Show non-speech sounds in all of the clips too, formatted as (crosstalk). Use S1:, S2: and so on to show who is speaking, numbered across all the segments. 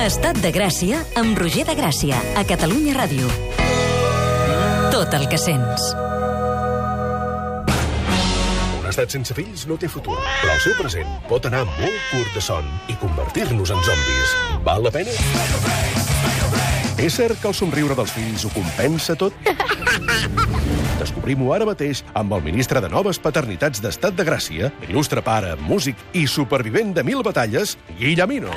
S1: Estat de Gràcia amb Roger de Gràcia, a Catalunya Ràdio. Tot el que sents.
S2: Un estat sense fills no té futur, però el seu present pot anar molt curt de son i convertir-nos en zombis. Val la pena? És cert que el somriure dels fills ho compensa tot? (laughs) Descobrim-ho ara mateix amb el ministre de Noves Paternitats d'Estat de Gràcia, il·lustre pare, músic i supervivent de mil batalles, Guillemino.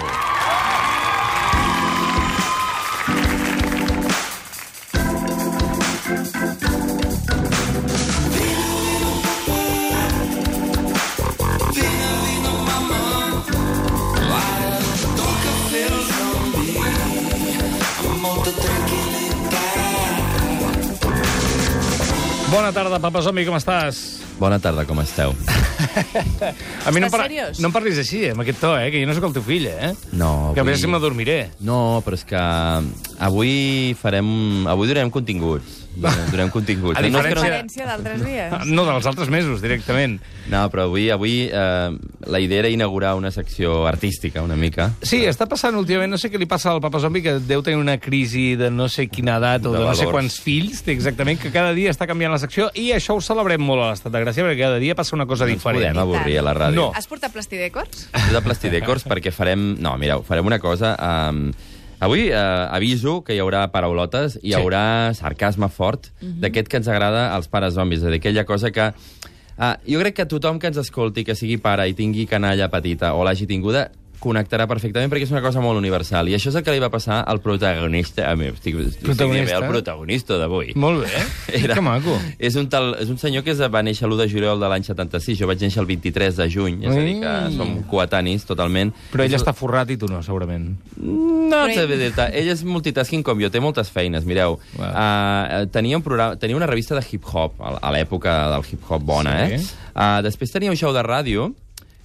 S3: Bona tarda, papa zombi, com estàs?
S4: Bona tarda, com esteu? (laughs)
S3: A mi no em, par-
S5: seriós?
S3: no em parlis així, eh, amb aquest to, eh, que jo no sóc el teu fill, eh?
S4: No,
S3: Que a
S4: avui...
S3: veure si m'adormiré.
S4: No, però és que avui farem... Avui durem continguts. Durem continguts.
S3: A
S4: No,
S5: A
S3: diferència-
S4: no...
S5: diferència d'altres dies.
S3: No, dels altres mesos, directament.
S4: no, però avui, avui eh, la idea era inaugurar una secció artística, una mica.
S3: Sí, està passant últimament, no sé què li passa al papa zombi, que deu tenir una crisi de no sé quina edat o de,
S4: De
S3: no sé quants fills, té exactament, que cada dia està canviant la secció, i això ho celebrem molt a l'Estat de Gràcia, perquè cada dia passa una cosa
S4: No
S3: diferent.
S4: podem avorrir a la ràdio.
S3: No.
S5: Has portat plastidecors?
S4: de plastidecors perquè farem... No, mireu, farem una cosa... Um, avui eh, aviso que hi haurà paraulotes, hi
S3: Sí.
S4: haurà sarcasme fort d'aquest que ens agrada als pares zombis, és a dir, aquella cosa que... Uh, jo crec que tothom que ens escolti, que sigui pare i tingui canalla petita o l'hagi tinguda, connectarà perfectament perquè és una cosa molt universal. I això és el que li va passar al protagonista... A mi, estic, estic
S3: Protagonista?
S4: bé, el protagonista d'avui.
S3: Molt bé, (laughs)
S4: Era-
S3: que maco.
S4: És un, tal, és un senyor que es va néixer l'1 de juliol de l'any 76, jo vaig néixer el 23 de juny, és a dir, que
S3: Ui.
S4: som coetanis totalment.
S3: Però ell
S4: És-
S3: està forrat i tu no, segurament.
S4: No,
S5: Però
S4: sé
S5: ell-
S4: bé dir-te. Ell és multitasking com jo, té moltes feines, mireu.
S3: Wow.
S4: Uh, tenia, un programa, tenia una revista de hip-hop, a a l'època del hip-hop bona,
S3: Sí.
S4: eh? Uh, després tenia un show de ràdio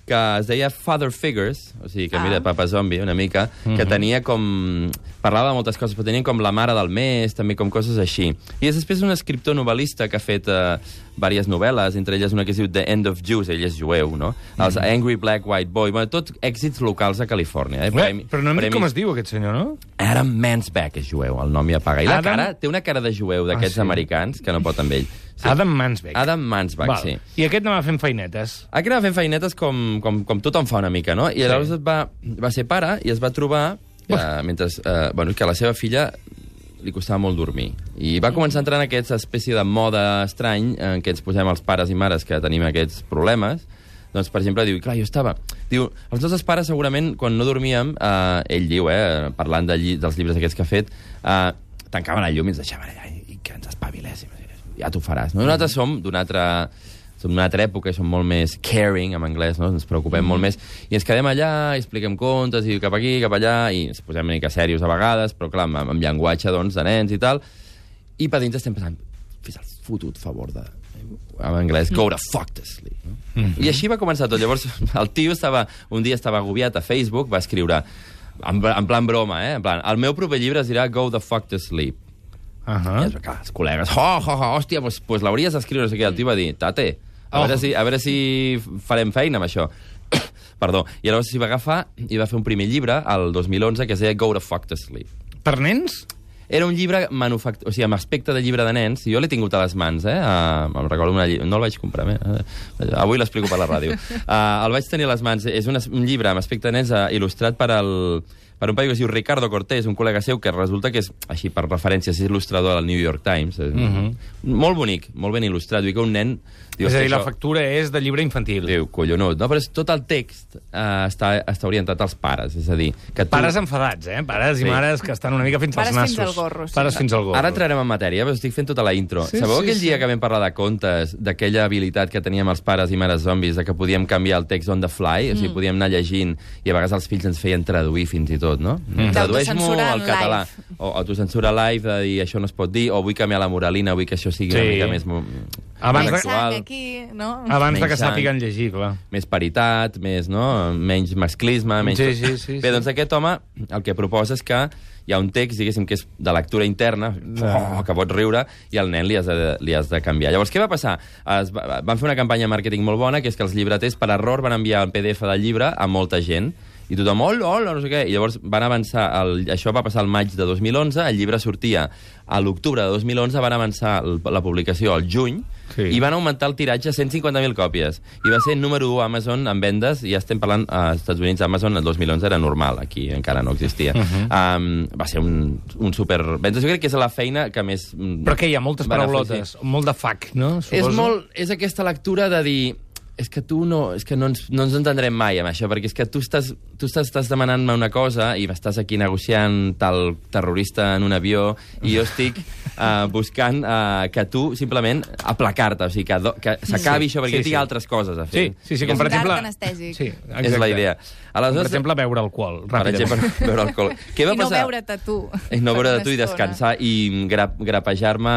S4: que es deia Father Figures, o sigui, que
S5: Ah.
S4: mira, Papa Zombie, una mica, que tenia com... Parlava de moltes coses, però tenia com la mare del mes, també com coses així. I és després un escriptor novel·lista que ha fet uh, diverses novel·les, entre elles una que es diu The End of Jews, ell és jueu, no? Els Angry Black White Boy, bueno, tot èxits locals a Califòrnia. Eh?
S3: Bé, però no
S4: premis-
S3: com es diu, aquest senyor, no?
S4: Adam Mansbach és jueu, el nom ja paga. I la
S3: Adam-
S4: cara, té una cara de jueu d'aquests
S3: Ah, sí?
S4: americans que no pot amb ell. Sí.
S3: Adam Mansbeck.
S4: Adam Mansbach,
S3: Val.
S4: sí.
S3: I aquest anava fent feinetes.
S4: Aquí anava fent feinetes com, com, com tothom fa una mica, no? I llavors es va, va ser pare i es va trobar que, mentre, eh, bueno, que a la seva filla li costava molt dormir. I va començar a entrar en aquesta espècie de moda estrany en què ens posem els pares i mares que tenim aquests problemes. Doncs, per exemple, diu, clar, jo estava... Diu, els nostres pares, segurament, quan no dormíem, eh, ell diu, eh, parlant de lli dels llibres aquests que ha fet, eh, tancaven el llum i ens deixaven allà i, i que ens espaviléssim. Ja t'ho faràs. No? Nosaltres som d'una altra som d'una altra època i som molt més caring, en anglès, no? ens preocupem molt més, i ens quedem allà, i expliquem contes, i cap aquí, cap allà, i ens posem una mica serios a vegades, però clar, amb, amb llenguatge doncs, de nens i tal, i per dins estem pensant, fes el fotut favor de... En anglès, go to fuck to sleep. No?
S3: Mhm.
S4: I així va començar tot. Llavors, el tio estava, un dia estava agobiat a Facebook, va escriure, en, en plan broma, eh? En plan, el meu proper llibre es dirà Go the fuck to sleep.
S3: Uh. -huh.
S4: I clar, els col·legues, oh, oh, oh, hòstia, doncs pues, pues l'hauries d'escriure, no sé què. El tio va dir, tate, a,
S3: Oh.
S4: veure si, a veure si farem feina amb això. (coughs) Perdó. I llavors s'hi va agafar i va fer un primer llibre, el 2011, que es deia Go to fuck to sleep.
S3: Per nens?
S4: Era un llibre manufact... o sigui, amb aspecte de llibre de nens, jo l'he tingut a les mans, eh? Uh, em recordo una lli... No el vaig comprar, eh? Uh, avui l'explico per la ràdio. Uh, (laughs) el vaig tenir a les mans. És un, es- un llibre amb aspecte de nens uh, il·lustrat per el per un paio que es diu Ricardo Cortés, un col·lega seu que resulta que és, així per referència, és il·lustrador del New York Times. Mm -hmm. Molt bonic, molt ben il·lustrat. Vull que un nen... Diu,
S3: és a dir,
S4: "Hosti,
S3: la
S4: això-
S3: factura és de llibre infantil.
S4: Diu, collonut. No, però és, tot el text uh, està, està orientat als pares. És a dir, que tu...
S3: Pares enfadats, eh? Pares i
S4: Sí.
S3: mares que estan una mica fins
S5: Pares
S3: als
S5: fins
S3: nassos.
S5: al gorro, sí.
S3: Pares fins al gorro.
S4: Ara entrarem en matèria, però estic fent tota la intro.
S3: Sí,
S4: Sabeu
S3: sí,
S4: aquell
S3: sí.
S4: dia que vam parlar de contes, d'aquella habilitat que teníem els pares i mares zombis, de que podíem canviar el text on the fly, o sigui, podíem anar llegint, i a vegades els fills ens feien traduir fins i tot, no? Mm. Tradueix-m'ho al català.
S5: live.
S4: O autocensura live, de dir això no es pot dir, o vull canviar la moralina, vull que això sigui
S3: Sí.
S4: una mica més...
S3: Abans de-
S5: aquí, no?
S3: Abans de que sàpiguen llegir, clar.
S4: més paritat, més, no? menys masclisme... Menys...
S3: Sí, sí, sí,
S4: Bé,
S3: sí.
S4: doncs aquest home el que proposa és que hi ha un text, diguéssim, que és de lectura interna, oh, que pots riure, i al nen li has, de, li has de canviar. Llavors, què va passar? Es va, van fer una campanya de màrqueting molt bona, que és que els llibreters, per error, van enviar el PDF del llibre a molta gent, I tothom, hola, hola, no sé què. I llavors van avançar, el, això va passar al maig de 2011, el llibre sortia a l'octubre de 2011, van avançar el, la publicació al juny,
S3: Sí.
S4: i van augmentar el tiratge a 150.000 còpies. I va ser número 1 a Amazon en vendes, i ja estem parlant als Estats Units, Amazon el 2011 era normal, aquí encara no existia. Uh -huh. um, va ser un, un super... Vendes. Jo crec que és la feina que més...
S3: Però què hi ha? Moltes paraulotes, molt de fac, no?
S4: És,
S3: Suposo.
S4: molt, és aquesta lectura de dir és que tu no, és que no ens, no ens entendrem mai amb això, perquè és que tu estàs, tu estàs, estàs demanant-me una cosa i m'estàs aquí negociant tal terrorista en un avió i jo estic uh, (laughs) buscant uh, que tu simplement aplacar-te, o sigui, que, do- que s'acabi
S3: Sí,
S4: això, perquè
S3: sí,
S4: jo tinc
S3: sí.
S4: altres coses a
S3: Sí,
S4: fer.
S3: sí, sí,
S4: Que
S3: com per exemple... Sí,
S4: És la idea.
S3: Com, per exemple, beure alcohol,
S4: per
S3: ràpidament.
S4: exemple, (laughs) beure alcohol. Què va
S5: I no
S4: passar?
S5: veure't a tu.
S4: I no
S5: per
S4: veure
S5: una
S4: tu i descansar i gra grapejar-me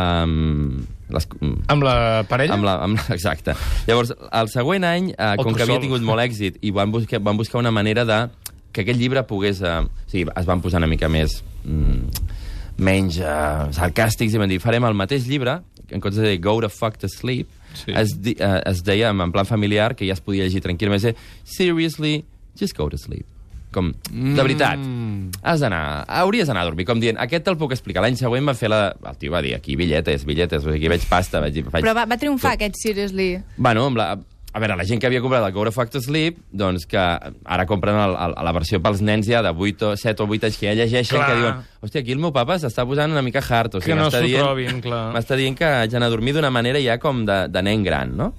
S4: amb... Les,
S3: Amb la parella?
S4: amb la, amb la, (laughs) exacte. Llavors, el següent any, eh, com que havia tingut molt èxit i van buscar, van buscar una manera de que aquest llibre pogués... Eh, o sigui, es van posar una mica més... Mm, menys eh, sarcàstics i van dir, farem el mateix llibre, en comptes de dir Go to fuck to sleep,
S3: Sí.
S4: es, di, eh, es deia en plan familiar, que ja es podia llegir tranquil·lament, Seriously, just go to sleep. Com, de veritat, has d'anar, hauries d'anar a dormir, com dient, aquest te'l puc explicar. L'any següent va fer la... El tio va dir, aquí billetes, billetes, o sigui, aquí veig pasta, vaig.
S5: Però va, va triomfar aquest Seriously.
S4: Bueno, amb la, a veure, la gent que havia comprat el Go Fuck to Sleep, doncs que ara compren el, el, la versió pels nens ja de 8 o 7 o 8 anys que ja llegeixen,
S3: Clar.
S4: que diuen, hòstia, aquí el meu papa s'està posant una mica hard, o sigui,
S3: Que no s'ho
S4: dient,
S3: trobin, clar.
S4: m'està dient que haig d'anar a dormir d'una manera ja com de, de nen gran, no?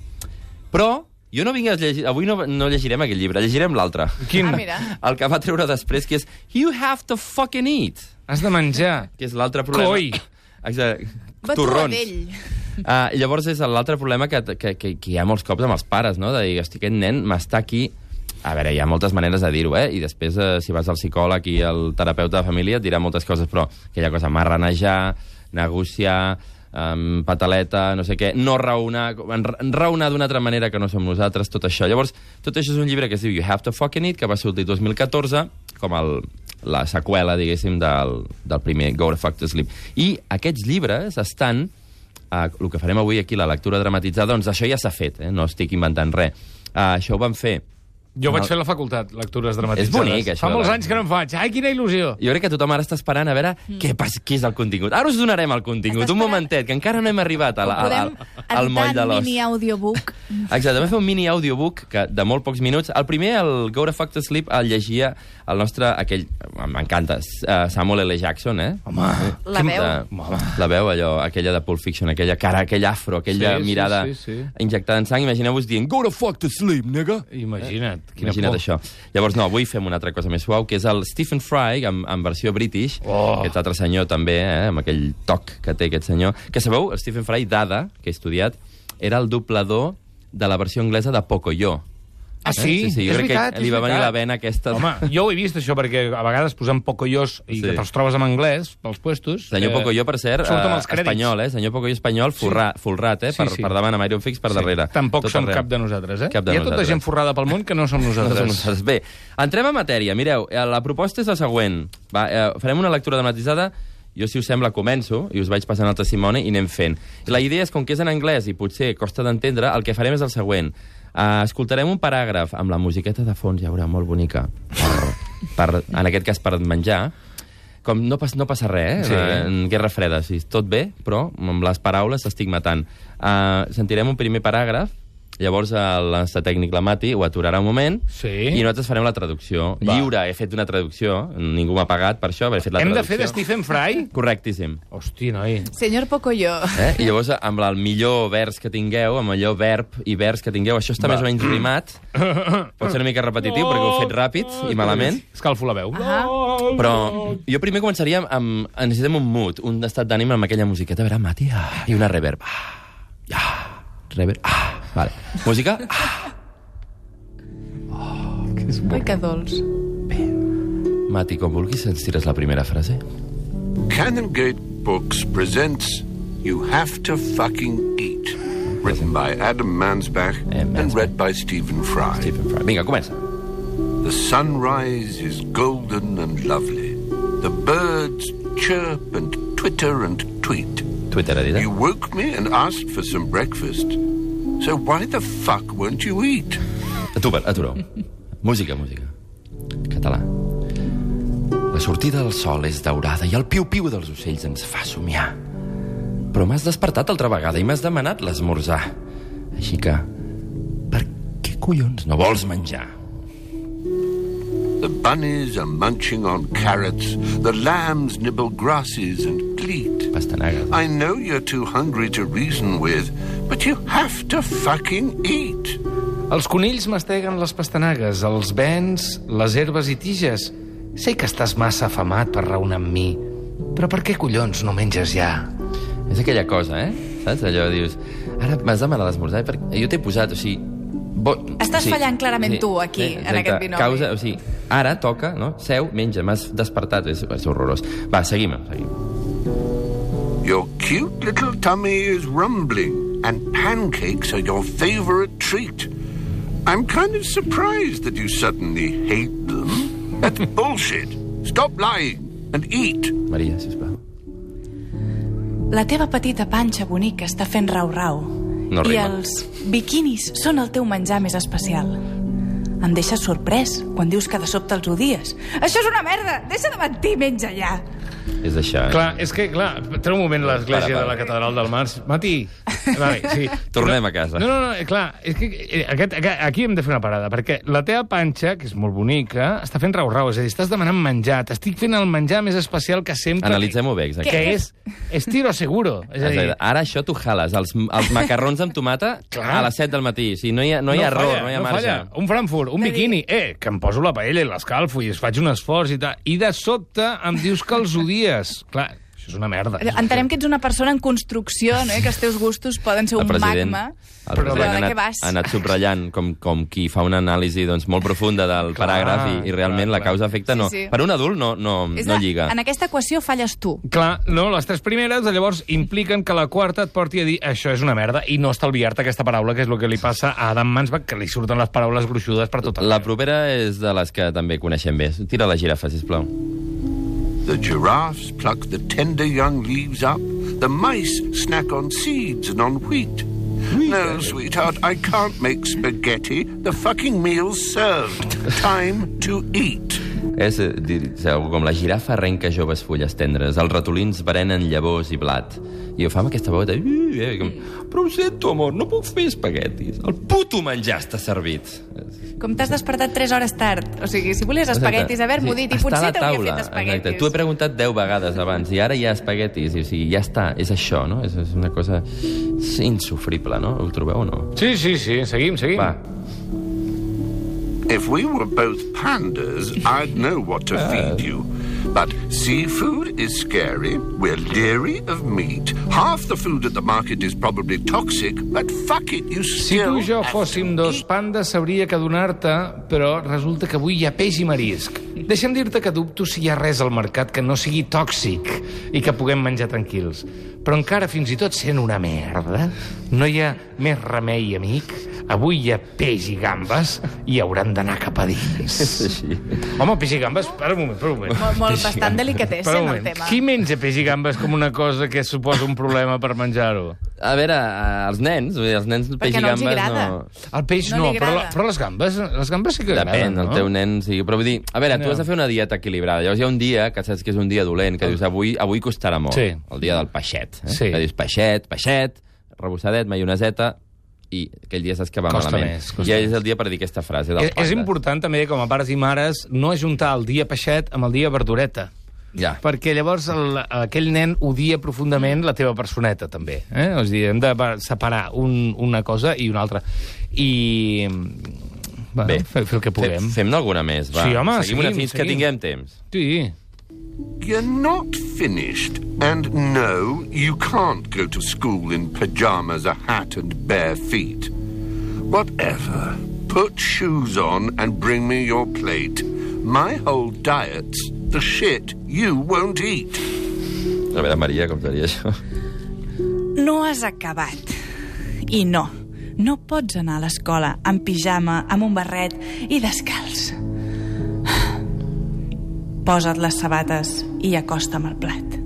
S4: Però jo no vinc a llegir... Avui no, no llegirem aquell llibre, llegirem l'altre.
S3: Quin?
S5: Ah, mira.
S4: El que va treure després, que és You have to fucking eat,
S3: Has de menjar.
S4: que és l'altre problema.
S3: Coi!
S4: Exacte.
S5: Va
S4: Torrons.
S5: d'ell.
S4: Uh, I llavors és l'altre problema que, que, que, que hi ha molts cops amb els pares, no? De dir, hosti, aquest nen m'està aquí... A veure, hi ha moltes maneres de dir-ho, eh? I després, eh, si vas al psicòleg i al terapeuta de família, et dirà moltes coses, però aquella cosa, marranejar, negociar, um, pataleta, no sé què, no raonar, raonar d'una altra manera que no som nosaltres, tot això. Llavors, tot això és un llibre que es diu You Have to Fucking It, que va sortir el 2014, com el, la seqüela, diguéssim, del, del primer Go to Fuck to Sleep. I aquests llibres estan Uh, el que farem avui aquí, la lectura dramatitzada, doncs això ja s'ha fet, eh? no estic inventant res. Uh, això ho van fer
S3: Jo vaig
S4: No.
S3: fer la facultat, lectures dramatitzades.
S4: És bonic, això
S3: Fa molts
S4: de-
S3: anys que no en faig. Ai, quina il·lusió!
S4: jo crec que tothom ara està esperant a veure mm. què, pas, què és el contingut. Ara us donarem el contingut, un
S5: esperant-
S4: momentet, que encara no hem arribat a la, al,
S5: podem
S4: al, al moll de l'os.
S5: mini audiobook. (laughs)
S4: Exacte, vam fer un mini audiobook que, de molt pocs minuts. El primer, el Go to Fuck to Sleep, el llegia el nostre, aquell, m'encanta, uh, Samuel L. Jackson, eh?
S3: Home,
S5: La veu.
S4: de- La veu, allò, aquella de Pulp Fiction, aquella cara, aquell afro, aquella
S3: Sí, sí,
S4: mirada
S3: sí, sí.
S4: injectada en sang. Imagineu-vos dient, go to fuck to sleep, nigga.
S3: imagina't. Quina
S4: Imagina't
S3: por.
S4: això. Llavors, no, avui fem una altra cosa més suau, que és el Stephen Fry, en, en versió british,
S3: Oh.
S4: aquest altre senyor també, eh, amb aquell toc que té aquest senyor. Que sabeu, el Stephen Fry, dada, que he estudiat, era el doblador de la versió anglesa de Pocoyo.
S3: Ah, sí?
S4: Sí, sí, jo
S3: És
S4: crec
S3: veritat,
S4: que li va venir la vena aquesta...
S3: Home, jo ho he vist, això, perquè a vegades posem pocoyos i
S4: Sí.
S3: que te'ls trobes en anglès, pels puestos.
S4: Senyor
S3: eh,
S4: Pocoyo, per cert, eh, espanyol, eh? Senyor Pocoyo espanyol, forrat, forrat eh?
S3: Sí,
S4: per,
S3: sí.
S4: per davant, amb Iron Fix per
S3: Sí,
S4: darrere.
S3: Tampoc
S4: Tot
S3: som
S4: arreu.
S3: cap de nosaltres, eh?
S4: Cap de
S3: Hi ha tota
S4: nosaltres.
S3: gent forrada pel món que no som (laughs)
S4: No
S3: nosaltres.
S4: som nosaltres. Bé, entrem a matèria. Mireu, eh, la proposta és la següent. Va, eh, farem una lectura dramatitzada jo, si us sembla, començo i us vaig passant el testimoni i anem fent. La idea és, com que és en anglès i potser costa d'entendre, el que farem és el següent. Uh, escoltarem un paràgraf amb la musiqueta de fons, ja veurà, molt bonica, per, per, en aquest cas per menjar, com no, pas, no passa res, eh?
S3: Sí.
S4: En guerra freda, sí, tot bé, però amb les paraules s'estic matant. Uh, sentirem un primer paràgraf, llavors el nostre tècnic, la Mati, ho aturarà un moment,
S3: Sí.
S4: i nosaltres farem la traducció.
S3: Va.
S4: Lliure, he fet una traducció, ningú m'ha pagat per això, he fet la
S3: Hem de
S4: traducció.
S3: fer de Stephen Fry? (laughs)
S4: Correctíssim.
S3: Hosti, noi.
S5: Senyor Pocoyo.
S4: Eh? I llavors, amb el millor vers que tingueu, amb el millor verb i vers que tingueu, això està
S3: Va.
S4: més o menys rimat, (coughs) pot ser una mica repetitiu, perquè ho he fet ràpid i malament,
S3: Escalfo la veu.
S5: Ah.
S4: però jo primer començaria amb... Necessitem un mood, un estat d'ànim amb aquella musiqueta, a veure, Mati, ah, i una reverb. Ah, ah, reverb, ah, vale. Música, ah,
S5: Ui, que dolç.
S4: Mati, com vulguis, ens tires la primera frase.
S6: Canongate Books presents You Have to Fucking Eat, written by Adam Mansbach
S4: And
S6: and
S4: Mansbach.
S6: read by Stephen Fry.
S4: Stephen Fry. Vinga, comença.
S6: The sunrise is golden and lovely. The birds chirp and twitter and tweet.
S4: Twitter, eh?
S6: You woke me and asked for some breakfast. So why the fuck won't you eat?
S4: Atura, atura. música, música. Català. La sortida del sol és daurada i el piu-piu dels ocells ens fa somiar. Però m'has despertat altra vegada i m'has demanat l'esmorzar. Així que, per què collons no vols menjar?
S6: The bunnies are munching on carrots. The lambs nibble grasses and bleat.
S4: Pastanagues.
S6: I know you're too hungry to reason with, but you have to fucking eat.
S3: Els conills masteguen les pastanagues, els vents, les herbes i tiges. Sé que estàs massa afamat per raonar amb mi, però per què collons no menges ja?
S4: És aquella cosa, eh? Saps? Allò dius... Ara m'has demanat l'esmorzar, perquè jo t'he posat, o sigui... Bo...
S5: Estàs fallant clarament tu, aquí, en aquest binomi.
S4: Causa, o sigui, ara toca, no? Seu, menja, m'has despertat, és, és horrorós. Va, seguim, seguim.
S6: Your cute little tummy is rumbling, and pancakes are your favorite treat. I'm kind of surprised that you suddenly hate them. (laughs) That's bullshit. Stop lying and eat.
S4: Maria, sisplau.
S5: La teva petita panxa bonica està fent rau-rau.
S4: No
S5: I
S4: rima.
S5: els biquinis són el teu menjar més especial. Em deixes sorprès quan dius que de sobte els odies. Això és una merda! Deixa de mentir, menja ja!
S4: És això, eh?
S3: Clar, és que, clar, té un moment l'església de la Catedral del Mars. Mati, vale, sí. (laughs)
S4: Tornem a casa.
S3: No, no, no, eh, clar, és que eh, aquest, aquest, aquí hem de fer una parada, perquè la teva panxa, que és molt bonica, està fent rau-rau, és a dir, estàs demanant menjar, t'estic fent el menjar més especial que sempre...
S4: Analitzem-ho bé, exacte.
S3: Que és estiro seguro. És a dir.
S4: Ara això tu jales, els, els macarrons amb tomata (laughs)
S3: Clar.
S4: a les 7 del matí. O sigui, no hi ha, no hi ha error,
S3: falla,
S4: no hi ha
S3: no
S4: marge.
S3: Falla. Un Frankfurt, un biquini, eh, que em poso la paella i l'escalfo i es faig un esforç i tal. I de sobte em dius que els odies. Clar, això és una merda.
S5: Entenem que ets una persona en construcció, no? i que els teus gustos poden ser un magma.
S4: el
S5: Però
S4: president
S5: de
S4: ha
S5: què
S4: anat,
S5: vas?
S4: ha anat subratllant com, com qui fa una anàlisi doncs, molt profunda del
S3: Clar,
S4: paràgraf i, i realment
S3: clar,
S4: la causa-efecte no.
S5: Sí, sí.
S4: Per un adult no, no,
S5: És
S4: no lliga.
S5: En aquesta equació falles tu.
S3: Clar, no, les tres primeres llavors impliquen que la quarta et porti a dir això és una merda i no estalviar-te aquesta paraula, que és el que li passa a Adam Mansbach, que li surten les paraules gruixudes per tot
S4: La propera és de les que també coneixem bé. Tira la girafa, sisplau.
S6: The giraffes pluck the tender young leaves up. The mice snack on seeds and on wheat. No, eh? sweetheart, I can't make spaghetti. The fucking meal's served. Time to eat.
S4: És dir- segur, com la girafa arrenca joves fulles tendres, els ratolins berenen llavors i blat. I ho fa amb aquesta veu de... "Uh", eh, com, Però ho sento, amor, no puc fer espaguetis. El puto menjar està servit.
S5: Com t'has despertat 3 hores tard. O sigui, si volies espaguetis, haver-m'ho dit, i potser t'hauria fet espaguetis.
S4: Exacte. Tu he preguntat 10 vegades abans i ara hi ha espaguetis. I, o sigui, ja està, és això, no? És, és una cosa insufrible, no? Ho trobeu o no?
S3: Sí, sí, sí, seguim, seguim.
S4: Va,
S6: If we were both pandas, I'd know what to feed you. But seafood is scary. We're leery of meat. Half the food at the market is probably toxic, but fuck it, you
S3: Si
S6: still
S3: tu i jo
S6: have
S3: fóssim dos
S6: eat.
S3: pandes, sabria que donar-te, però resulta que avui hi ha peix i marisc. Deixa'm dir-te que dubto si hi ha res al mercat que no sigui tòxic i que puguem menjar tranquils. Però encara, fins i tot sent una merda, no hi ha més remei, amic. Avui hi ha peix i gambes i hauran d'anar cap a dins. (laughs)
S4: és així.
S3: Home, peix i gambes, espera un moment, espera un moment.
S5: Molt, molt bastant delicatessen,
S3: un
S5: el
S3: moment.
S5: tema.
S3: Qui menja peix i gambes com una cosa que suposa un problema per menjar-ho?
S4: A veure, eh, els nens, vull dir, els nens peix i
S5: no hi
S4: gambes no...
S3: El peix
S5: No
S3: no, però,
S5: agrada.
S3: però les gambes, les gambes sí que
S4: Depèn,
S3: agraden,
S4: el
S3: no?
S4: teu nen... Sí, però vull dir, a veure, tu
S3: No.
S4: has de fer una dieta equilibrada. Llavors hi ha un dia, que saps que és un dia dolent, que dius, avui, avui costarà molt.
S3: Sí.
S4: El dia del peixet. Eh?
S3: Sí.
S4: Que dius, peixet, peixet, rebossadet, maioneseta, i aquell dia saps que va
S3: Costa
S4: malament.
S3: més, costa
S4: I és el dia per dir aquesta frase del
S3: És, és
S4: panda.
S3: important també, com a pares i mares, no ajuntar el dia peixet amb el dia verdureta.
S4: Ja.
S3: Perquè llavors el, aquell nen odia profundament la teva personeta, també. Eh? És a dir, hem de separar un, una cosa i una altra. I... Bueno,
S4: Bé,
S3: fer, fer el que puguem.
S4: Fem-ne alguna més, va.
S3: Sí, home,
S4: Seguim una
S3: seguim,
S4: fins que
S3: seguim.
S4: tinguem temps.
S3: Sí.
S6: You're not finished. And no, you can't go to school in pajamas, a hat, and bare feet. Whatever. Put shoes on and bring me your plate. My whole diet's the shit you won't eat.
S4: A veure, Maria, com seria això?
S5: No has acabat. I no, no pots anar a l'escola amb pijama, amb un barret i descalç. Posa't les sabates i acosta'm el plat.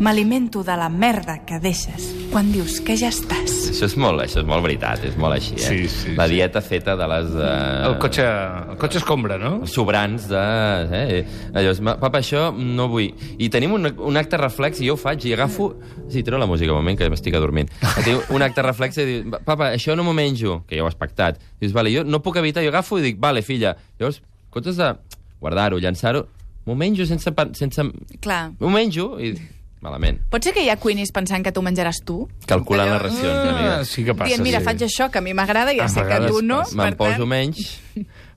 S5: M'alimento de la merda que deixes quan dius que ja estàs.
S4: Això és molt, això és molt veritat, és molt així, eh?
S3: Sí, sí,
S4: La
S3: sí.
S4: dieta feta de les... Eh,
S3: El cotxe, el cotxe escombra, no?
S4: els sobrants de... Eh, allò, és, "Ma- papa, això no vull. I tenim un, un acte reflex, i jo ho faig, i agafo... Sí, treu la música un moment, que m'estic adormint. (laughs) Tinc un acte reflex i diu, papa, això no m'ho menjo, que ja ho has pactat. Dius, vale, jo no puc evitar, jo agafo i dic, vale, filla. Llavors, en comptes de guardar-ho, llançar-ho, m'ho menjo sense... sense...
S5: Clar.
S4: M'ho menjo i... Malament.
S5: Pot ser que hi ha cuinis pensant que tu menjaràs tu?
S4: Calculant les racions,
S3: Ah,
S4: amiga.
S3: sí que passa,
S5: Dient, mira,
S3: sí.
S5: faig això, que a mi m'agrada, i ja
S3: A
S5: sé que
S3: vegades
S5: tu no.
S4: Me'n poso
S5: tant-
S4: menys...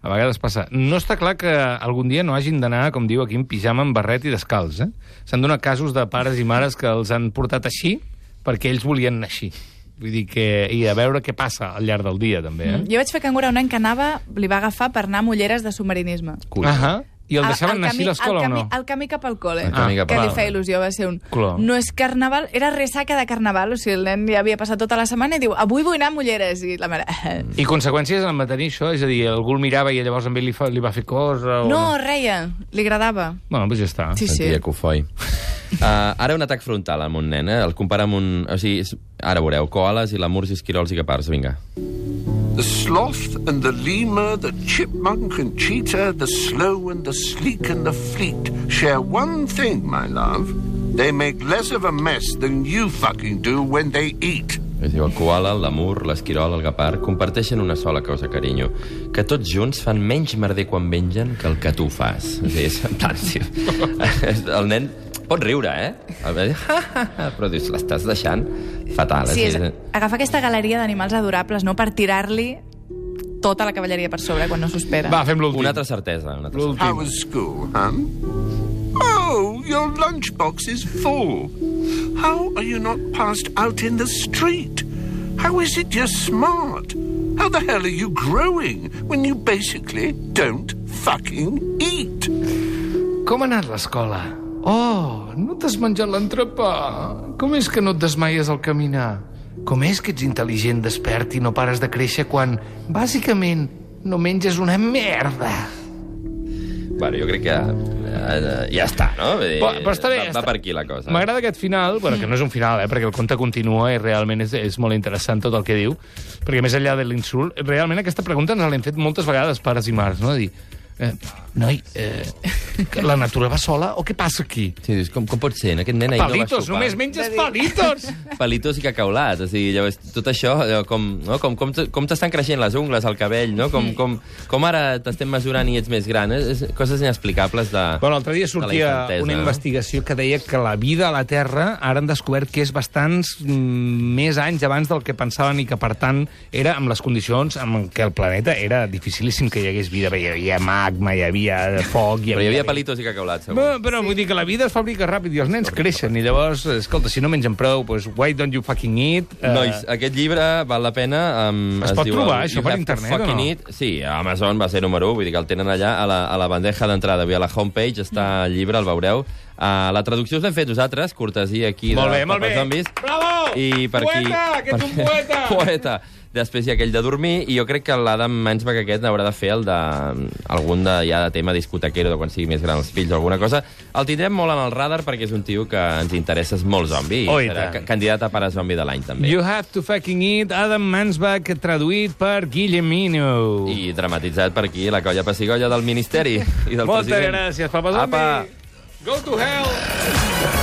S3: A vegades passa. No està clar que algun dia no hagin d'anar, com diu aquí, en pijama, amb barret i descalç, eh? S'han donat casos de pares i mares que els han portat així perquè ells volien anar així. Vull dir que... I a veure què passa al llarg del dia, també, eh?
S5: Mm. Jo vaig fer cangura un any que anava, li va agafar per anar a mulleres de submarinisme.
S4: Cul.
S3: Ahà. I el
S5: Al-
S3: deixaven
S5: al
S3: anar així
S5: camí-
S3: a l'escola
S5: al
S3: o no?
S5: Al camí cap al col·le.
S4: Camí cap
S5: que
S4: al
S5: li feia il·lusió, va ser un...
S3: Clar.
S5: No és carnaval, era ressaca de carnaval, o sigui, el nen ja havia passat tota la setmana i diu, avui vull anar a mulleres, i la mare... (laughs)
S3: I conseqüències en mantenir això? És a dir, algú el mirava i llavors amb ell li, fa, li va fer cosa? O
S5: No, reia, li agradava.
S3: Bueno, doncs ja està.
S5: Sí, sí.
S4: Sentia cofoi. Uh, (laughs) ara un atac frontal amb un nen, eh? El compara amb un... O sigui, ara veureu, koalas i lamurs i esquirols i guepards, vinga.
S6: The sloth and the lemur, the chipmunk and cheetah, the slow and the sleek and the fleet share one thing, my love. They make less of a mess than you fucking do when they eat.
S4: Es diu el koala, el lamur, l'esquirol, el guepard comparteixen una sola cosa, carinyo, que tots junts fan menys merder quan mengen que el que tu fas. O sigui, és en plan, sí. el nen pot riure, eh? El nen, ha, ha, ha, però dius, l'estàs deixant fatal.
S5: Sí, és agafar aquesta galeria d'animals adorables, no per tirar-li tota la cavalleria per sobre quan no s'ho espera.
S3: Va, fem l'últim.
S4: una altra certesa. Una altra certesa.
S6: How was school, hon? Oh, your lunchbox is full. How are you not passed out in the street? How is it you're smart? How the hell are you growing when you basically don't fucking eat?
S3: Com ha anat l'escola? Oh, no t'has menjat l'entrepà. Com és que no et desmaies al caminar? Com és que ets intel·ligent, despert i no pares de créixer quan, bàsicament, no menges una merda?
S4: Bueno, jo crec que eh, ja està, no? Vull dir,
S3: Però, però està bé.
S4: Va, va per aquí la cosa.
S3: M'agrada aquest final, bueno, que no és un final, eh, perquè el conte continua i realment és, és molt interessant tot el que diu, perquè més enllà de l'insult, realment aquesta pregunta ens l'hem fet moltes vegades pares i mares, no? De dir, eh, noi, eh, que la natura va sola o què passa aquí?
S4: Sí, dius, com, com pot ser? Aquest nen ahir
S3: Palitos,
S4: no va sopar.
S3: només menges palitos! (laughs)
S4: palitos i cacaulats, o sigui, llavors, tot això, allò, com, no? com, com, com t'estan creixent les ungles, el cabell, no? com, com, com ara t'estem mesurant i ets més gran, és, és coses inexplicables de...
S3: Bueno, l'altre dia sortia una investigació que deia que la vida a la Terra ara han descobert que és bastants mm, més anys abans del que pensaven i que, per tant, era amb les condicions en què el planeta era dificilíssim que hi hagués vida. Hi havia magma, hi havia foc...
S4: Però hi havia palitos i cacaulats, segur.
S3: Però, però vull dir que la vida es fabrica ràpid i els nens creixen i llavors, escolta, si no mengen prou, pues, why don't you fucking eat? Eh,
S4: Nois, aquest llibre val la pena. Um,
S3: Es pot
S4: diu
S3: trobar, això, per internet, o no?
S4: Eat. Sí, a Amazon va ser número 1, vull dir que el tenen allà a la, a la bandeja d'entrada. A la homepage està el llibre, el veureu. Uh, la traducció us l'hem fet nosaltres, cortesia aquí
S3: Molt
S4: de
S3: bé, molt
S4: Papa
S3: bé.
S4: Zombis.
S3: Bravo!
S4: I per aquí...
S3: Poeta, que ets un poeta! (laughs)
S4: poeta. Després hi ha aquell de dormir, i jo crec que l'Adam Mansbach aquest haurà de fer el de... algun de, ja de tema discotequero de quan sigui més gran els fills o alguna cosa. El tindrem molt en el radar perquè és un tio que ens interessa és molt zombi.
S3: Oh,
S4: i serà
S3: tant.
S4: candidat a pare zombi de l'any, també.
S3: You have to fucking eat, Adam Mansbach, traduït per Guillemino.
S4: I dramatitzat per aquí, la colla pessigolla del Ministeri i del
S3: Moltes
S4: president.
S3: gràcies, Papa Zombi.
S4: Apa.
S3: Go to hell!